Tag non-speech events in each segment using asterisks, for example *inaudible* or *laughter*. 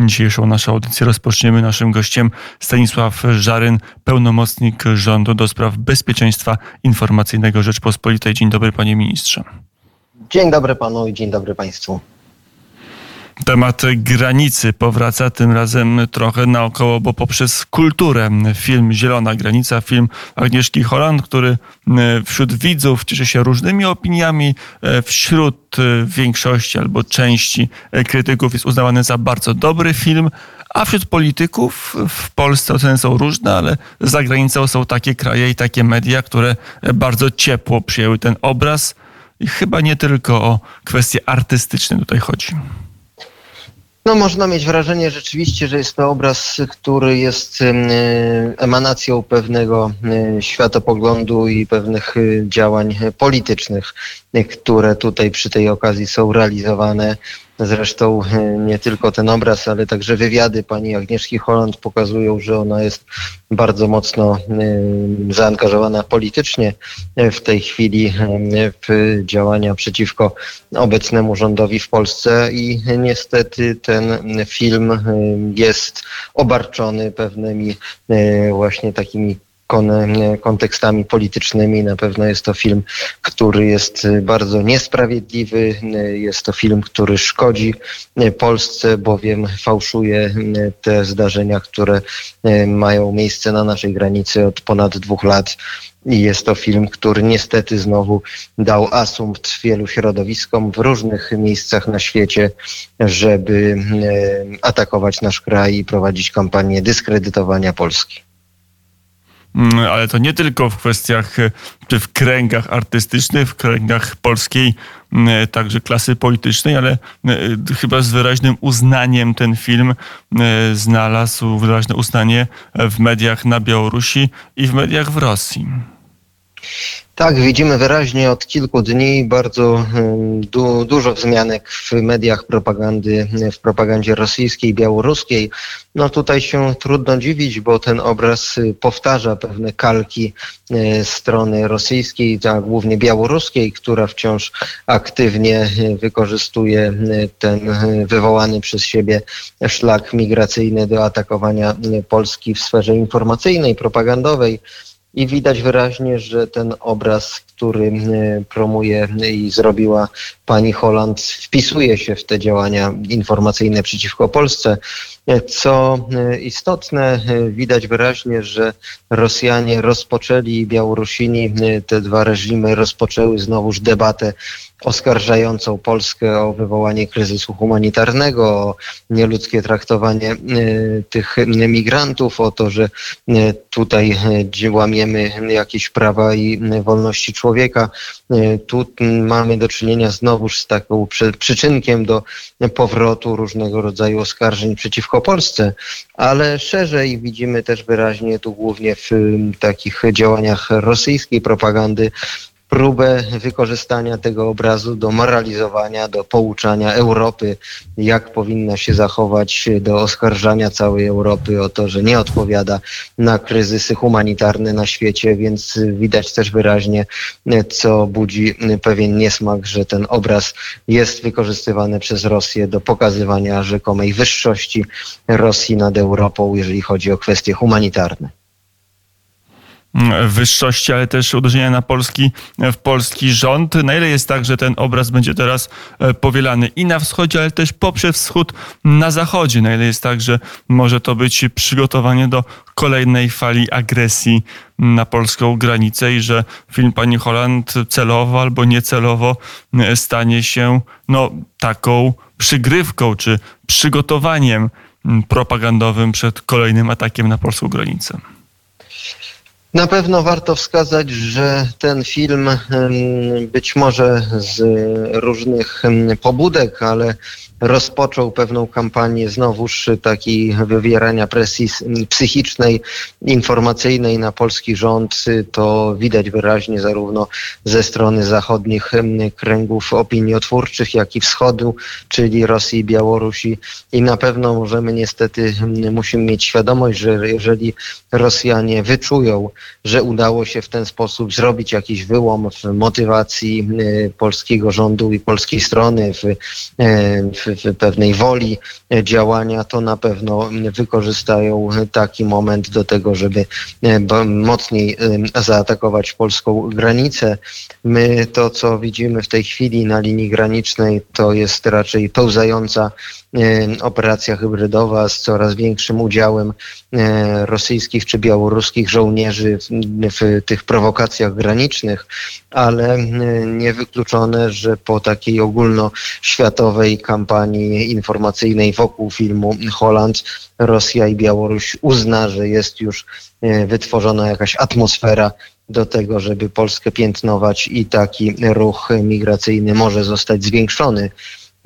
Dzisiejszą naszą audycję rozpoczniemy naszym gościem Stanisław Żaryn, pełnomocnik rządu do spraw bezpieczeństwa informacyjnego Rzeczpospolitej. Dzień dobry panie ministrze. Dzień dobry panu i dzień dobry państwu. Temat granicy powraca tym razem trochę naokoło, bo poprzez kulturę. Film Zielona Granica, film Agnieszki Holland, który e, wśród widzów cieszy się różnymi opiniami, e, wśród e, większości albo części krytyków jest uznawany za bardzo dobry film, a wśród polityków w Polsce oceny są różne, ale za granicą są takie kraje i takie media, które bardzo ciepło przyjęły ten obraz. I chyba nie tylko o kwestie artystyczne tutaj chodzi. No można mieć wrażenie rzeczywiście, że jest to obraz, który jest emanacją pewnego światopoglądu i pewnych y, działań politycznych, które tutaj przy tej okazji są realizowane. Zresztą e, nie tylko ten obraz, ale także wywiady pani Agnieszki Holland pokazują, że ona jest bardzo mocno e, zaangażowana politycznie w tej chwili e, w działania przeciwko obecnemu rządowi w Polsce i niestety ten film jest obarczony pewnymi właśnie takimi kontekstami politycznymi. Na pewno jest to film, który jest bardzo niesprawiedliwy. Jest to film, który szkodzi Polsce, bowiem fałszuje te zdarzenia, które mają miejsce na naszej granicy od ponad dwóch lat. I jest to film, który niestety znowu dał asumpt wielu środowiskom w różnych miejscach na świecie, żeby atakować nasz kraj i prowadzić kampanię dyskredytowania Polski. Mm, ale to nie tylko w kwestiach, e, czy w kręgach artystycznych, w kręgach polskiej mm, także klasy politycznej, ale e, chyba z wyraźnym uznaniem ten film e, znalazł wyraźne uznanie w mediach na Białorusi i w mediach w Rosji. Tak, widzimy wyraźnie od kilku dni bardzo du dużo wzmianek w mediach propagandy, w propagandzie rosyjskiej, białoruskiej. No tutaj się trudno dziwić, bo ten obraz y, powtarza pewne kalki y, strony rosyjskiej, a głównie białoruskiej, która wciąż aktywnie y, wykorzystuje ten wywołany przez siebie szlak migracyjny do atakowania Polski w sferze informacyjnej, propagandowej. I widać wyraźnie, że ten obraz, który e, promuje i zrobiła pani Holland, wpisuje się w te działania informacyjne przeciwko Polsce. Co e, istotne, e, widać wyraźnie, że Rosjanie rozpoczęli, Białorusini, te dwa reżimy rozpoczęły znowuż debatę oskarżającą Polskę o wywołanie kryzysu humanitarnego, o nieludzkie traktowanie tych migrantów, o to, że tutaj łamiemy jakieś prawa i wolności człowieka. Tu mamy do czynienia znowuż z taką przyczynkiem do powrotu różnego rodzaju oskarżeń przeciwko Polsce, ale szerzej widzimy też wyraźnie tu głównie w takich działaniach rosyjskiej propagandy próbę wykorzystania tego obrazu do moralizowania, do pouczania Europy, jak powinna się zachować, do oskarżania całej Europy o to, że nie odpowiada na kryzysy humanitarne na świecie, więc widać też wyraźnie, co budzi pewien niesmak, że ten obraz jest wykorzystywany przez Rosję do pokazywania rzekomej wyższości Rosji nad Europą, jeżeli chodzi o kwestie humanitarne wyższości, ale też uderzenia na polski, w polski rząd. Na ile jest tak, że ten obraz będzie teraz e, powielany i na wschodzie, ale też poprzez wschód na zachodzie? Na ile jest tak, że może to być przygotowanie do kolejnej fali agresji na polską granicę i że film pani Holland celowo albo niecelowo stanie się no, taką przygrywką czy przygotowaniem propagandowym przed kolejnym atakiem na polską granicę? Na pewno warto wskazać, że ten film być może z różnych pobudek, ale rozpoczął pewną kampanię znowuż takiej wywierania presji psychicznej, informacyjnej na polski rząd. To widać wyraźnie zarówno ze strony zachodnich kręgów opiniotwórczych, jak i wschodu, czyli Rosji i Białorusi. I na pewno możemy niestety, musimy mieć świadomość, że jeżeli Rosjanie wyczują, że udało się w ten sposób zrobić jakiś wyłom w motywacji polskiego rządu i polskiej strony, w, w w pewnej woli działania, to na pewno wykorzystają taki moment do tego, żeby mocniej zaatakować polską granicę. My to, co widzimy w tej chwili na linii granicznej, to jest raczej pełzająca operacja hybrydowa z coraz większym udziałem rosyjskich czy białoruskich żołnierzy w, w tych prowokacjach granicznych, ale niewykluczone, że po takiej ogólnoświatowej kampanii informacyjnej wokół filmu Holland Rosja i Białoruś uzna, że jest już wytworzona jakaś atmosfera do tego, żeby Polskę piętnować i taki ruch migracyjny może zostać zwiększony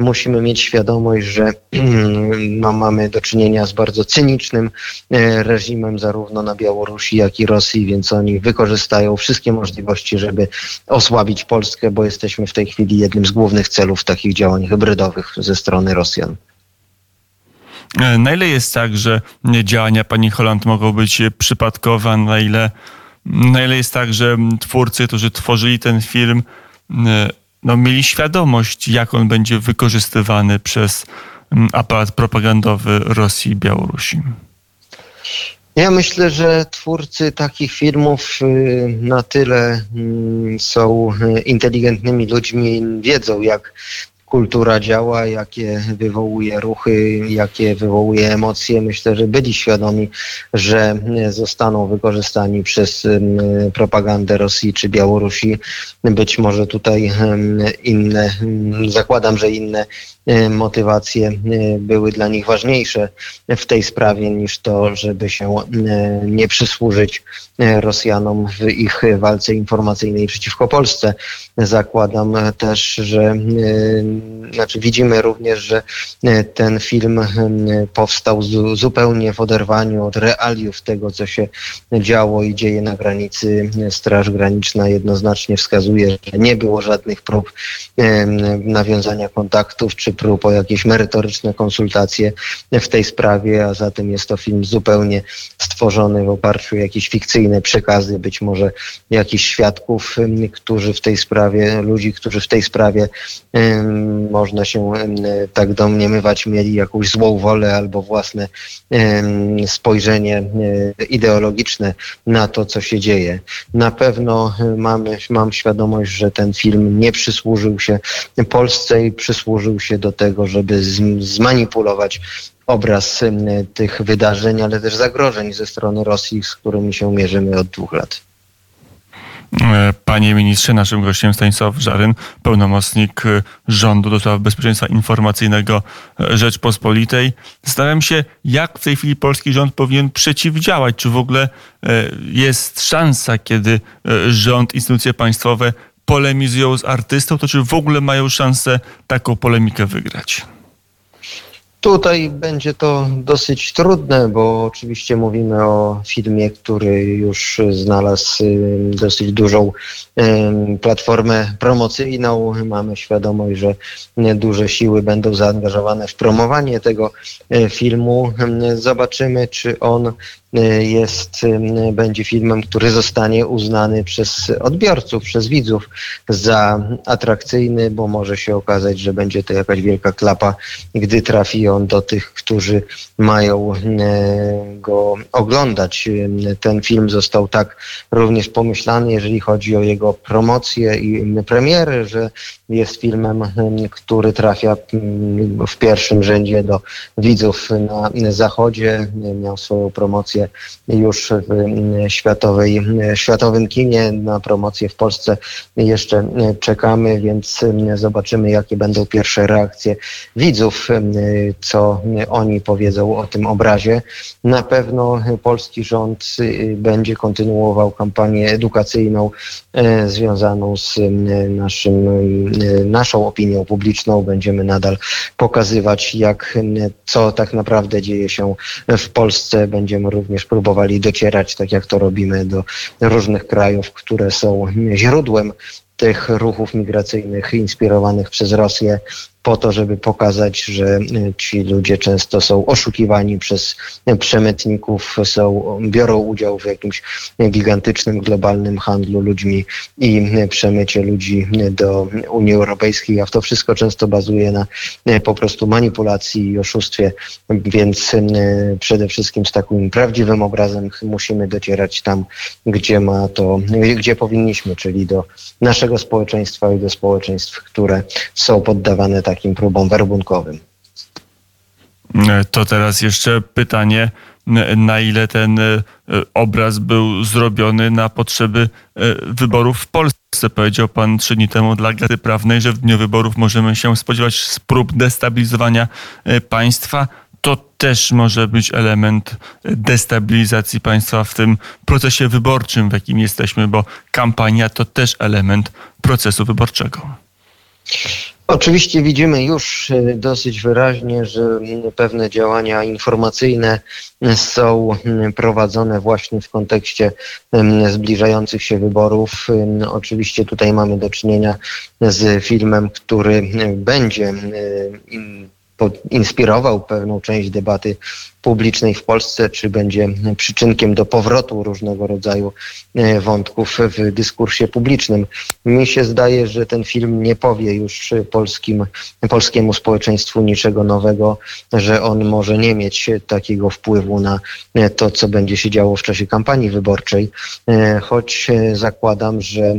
musimy mieć świadomość, że *clears throat* no, mamy do czynienia z bardzo cynicznym e, reżimem zarówno na Białorusi, jak i Rosji, więc oni wykorzystają wszystkie możliwości, żeby osłabić Polskę, bo jesteśmy w tej chwili jednym z głównych celów takich działań hybrydowych ze strony Rosjan. E, na ile jest tak, że działania pani Holland mogą być przypadkowe, na ile, na ile jest tak, że twórcy, którzy tworzyli ten film, e, no, mieli świadomość, jak on będzie wykorzystywany przez mm, aparat propagandowy Rosji i Białorusi. Ja myślę, że twórcy takich filmów y, na tyle mm, są y, inteligentnymi ludźmi, wiedzą jak kultura działa, jakie wywołuje ruchy, jakie wywołuje emocje. Myślę, że byli świadomi, że zostaną wykorzystani przez propagandę Rosji czy Białorusi. Być może tutaj inne, zakładam, że inne motywacje e, były dla nich ważniejsze w tej sprawie niż to, żeby się e, nie przysłużyć Rosjanom w ich walce informacyjnej przeciwko Polsce. Zakładam też, że znaczy widzimy również, że ten film powstał zupełnie w oderwaniu od realiów tego, co się działo i dzieje na granicy. Straż Graniczna jednoznacznie wskazuje, że nie było żadnych prób nawiązania kontaktów czy prób o jakieś merytoryczne konsultacje w tej sprawie, a zatem jest to film zupełnie stworzony w oparciu o jakieś fikcyjne przekazy, być może jakichś świadków, którzy w tej sprawie, ludzi, którzy w tej sprawie można się tak domniemywać, mieli jakąś złą wolę albo własne spojrzenie e, ideologiczne na to, co się dzieje. Na pewno mamy, mam świadomość, że ten film nie przysłużył się Polsce i przysłużył się do tego, żeby zmanipulować obraz tych wydarzeń, ale też zagrożeń ze strony Rosji, z którymi się mierzymy od dwóch lat. E, panie ministrze, naszym gościem Stanisław Żaryn, pełnomocnik e, rządu do spraw bezpieczeństwa informacyjnego e, Rzeczpospolitej. Zastanawiam się, jak w tej chwili polski rząd powinien przeciwdziałać. Czy w ogóle jest szansa, kiedy rząd, instytucje państwowe polemizują z artystą, to czy w ogóle mają szansę taką polemikę wygrać? Tutaj będzie to dosyć trudne, bo oczywiście mówimy o filmie, który już znalazł dosyć dużą platformę promocyjną. Mamy świadomość, że duże siły będą zaangażowane w promowanie tego e, filmu. Zobaczymy, czy on jest, będzie filmem, który zostanie uznany przez odbiorców, przez widzów za atrakcyjny, bo może się okazać, że będzie to jakaś wielka klapa, gdy trafi on do tych, którzy mają go oglądać. Ten film został tak również pomyślany, jeżeli chodzi o jego promocję i premiery, że jest filmem, który trafia w pierwszym rzędzie do widzów na zachodzie. Miał swoją promocję już w światowej, światowym kinie. Na promocję w Polsce jeszcze czekamy, więc zobaczymy, jakie będą pierwsze reakcje widzów, co oni powiedzą o tym obrazie. Na pewno polski rząd będzie kontynuował kampanię edukacyjną związaną z naszym naszą opinią publiczną będziemy nadal pokazywać, jak, co tak naprawdę dzieje się w Polsce. Będziemy również próbowali docierać, tak jak to robimy, do różnych krajów, które są źródłem tych ruchów migracyjnych inspirowanych przez Rosję po to, żeby pokazać, że ci ludzie często są oszukiwani przez przemytników, są, biorą udział w jakimś gigantycznym, globalnym handlu ludźmi i przemycie ludzi do Unii Europejskiej, a to wszystko często bazuje na po prostu manipulacji i oszustwie, więc przede wszystkim z takim prawdziwym obrazem musimy docierać tam, gdzie ma to, gdzie powinniśmy, czyli do naszego społeczeństwa i do społeczeństw, które są poddawane takim próbom werbunkowym. To teraz jeszcze pytanie, na ile ten e, obraz był zrobiony na potrzeby e, wyborów w Polsce. Powiedział pan trzy dni temu dla Gazety Prawnej, że w dniu wyborów możemy się spodziewać prób destabilizowania e, państwa. To też może być element destabilizacji państwa w tym procesie wyborczym, w jakim jesteśmy, bo kampania to też element procesu wyborczego. Oczywiście widzimy już e, dosyć wyraźnie, że pewne działania informacyjne są prowadzone właśnie w kontekście zbliżających się wyborów. Oczywiście tutaj mamy do czynienia z filmem, który będzie inspirował pewną część debaty publicznej w Polsce, czy będzie przyczynkiem do powrotu różnego rodzaju e, wątków w dyskursie publicznym. Mi się zdaje, że ten film nie powie już polskim, polskiemu społeczeństwu niczego nowego, że on może nie mieć takiego wpływu na e, to, co będzie się działo w czasie kampanii wyborczej, e, choć zakładam, że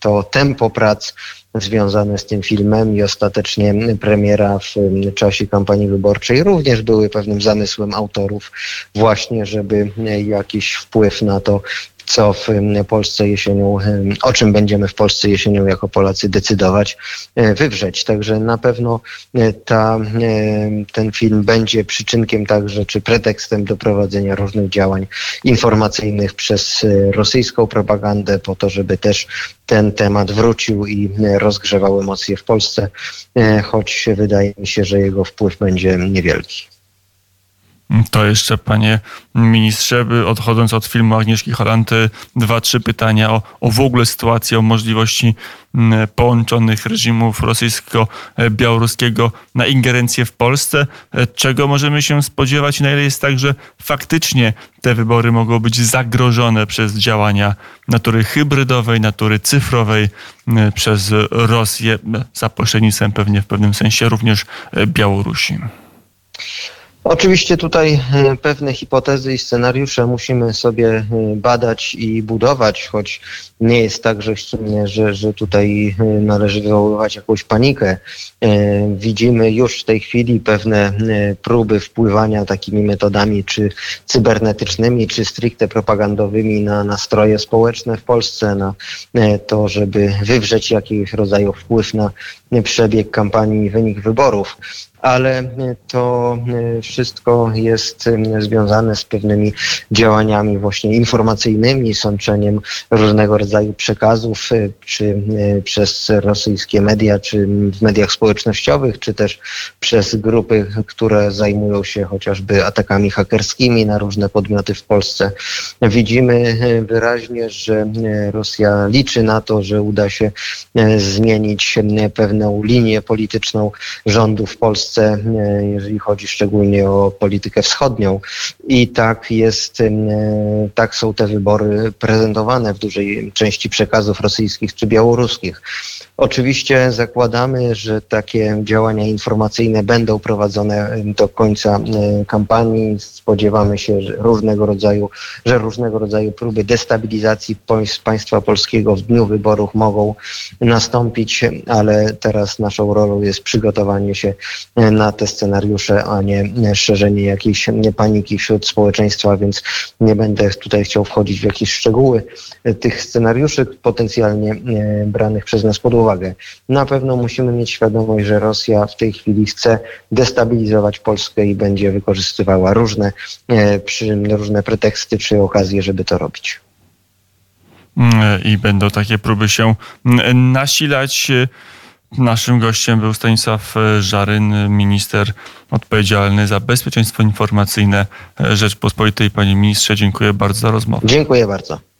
to tempo prac związane z tym filmem i ostatecznie premiera w czasie kampanii wyborczej również były pewnym zamysłem autorów właśnie, żeby jakiś wpływ na to co w Polsce jesienią, o czym będziemy w Polsce jesienią jako Polacy decydować, e, wywrzeć. Także na pewno e, ta, e, ten film będzie przyczynkiem także, czy pretekstem do prowadzenia różnych działań informacyjnych przez rosyjską propagandę, po to, żeby też ten temat wrócił i rozgrzewał emocje w Polsce, choć wydaje mi się, że jego wpływ będzie niewielki. To jeszcze, panie ministrze, odchodząc od filmu Agnieszki Holanty, dwa, trzy pytania o, o w ogóle sytuację, o możliwości połączonych reżimów rosyjsko-białoruskiego na ingerencję w Polsce. Czego możemy się spodziewać na ile jest tak, że faktycznie te wybory mogą być zagrożone przez działania natury hybrydowej, natury cyfrowej przez Rosję, za pośrednictwem pewnie w pewnym sensie również e, Białorusi? Oczywiście tutaj e, pewne hipotezy i scenariusze musimy sobie e, badać i budować, choć nie jest tak, że, że, że tutaj e, należy wywoływać jakąś panikę. Widzimy już w tej chwili pewne próby wpływania takimi metodami, czy cybernetycznymi, czy stricte propagandowymi na nastroje społeczne w Polsce, na to, żeby wywrzeć jakiś rodzaju wpływ na przebieg kampanii i wynik wyborów. Ale to e, wszystko jest e, związane z pewnymi działaniami właśnie informacyjnymi, sączeniem różnego rodzaju przekazów, e, czy przez rosyjskie media, czy w mediach społecznościowych, czy też przez grupy, które zajmują się chociażby atakami hakerskimi na różne podmioty w Polsce. Widzimy wyraźnie, że Rosja liczy na to, że uda się zmienić pewną linię polityczną rządu w Polsce e, jeżeli chodzi szczególnie o politykę wschodnią. I tak jest, e, tak są te wybory prezentowane w dużej części przekazów rosyjskich czy białoruskich. Oczywiście zakładamy, że takie działania informacyjne będą prowadzone do końca e, kampanii. Spodziewamy się że różnego rodzaju, że różnego rodzaju próby destabilizacji państwa polskiego w dniu wyborów mogą nastąpić, ale teraz naszą rolą jest przygotowanie się na te scenariusze, a nie szerzenie jakiejś paniki wśród społeczeństwa, więc nie będę tutaj chciał wchodzić w jakieś szczegóły tych scenariuszy potencjalnie e, branych przez nas pod uwagę. Na pewno musimy mieć świadomość, że Rosja w tej chwili chce destabilizować Polskę i będzie wykorzystywała różne, e, różne preteksty czy okazje, żeby to robić. Mm, I będą takie próby się mm, nasilać. Naszym gościem był Stanisław e, Żaryn, minister odpowiedzialny za bezpieczeństwo informacyjne Rzeczpospolitej. Panie ministrze, dziękuję bardzo za rozmowę. Dziękuję bardzo.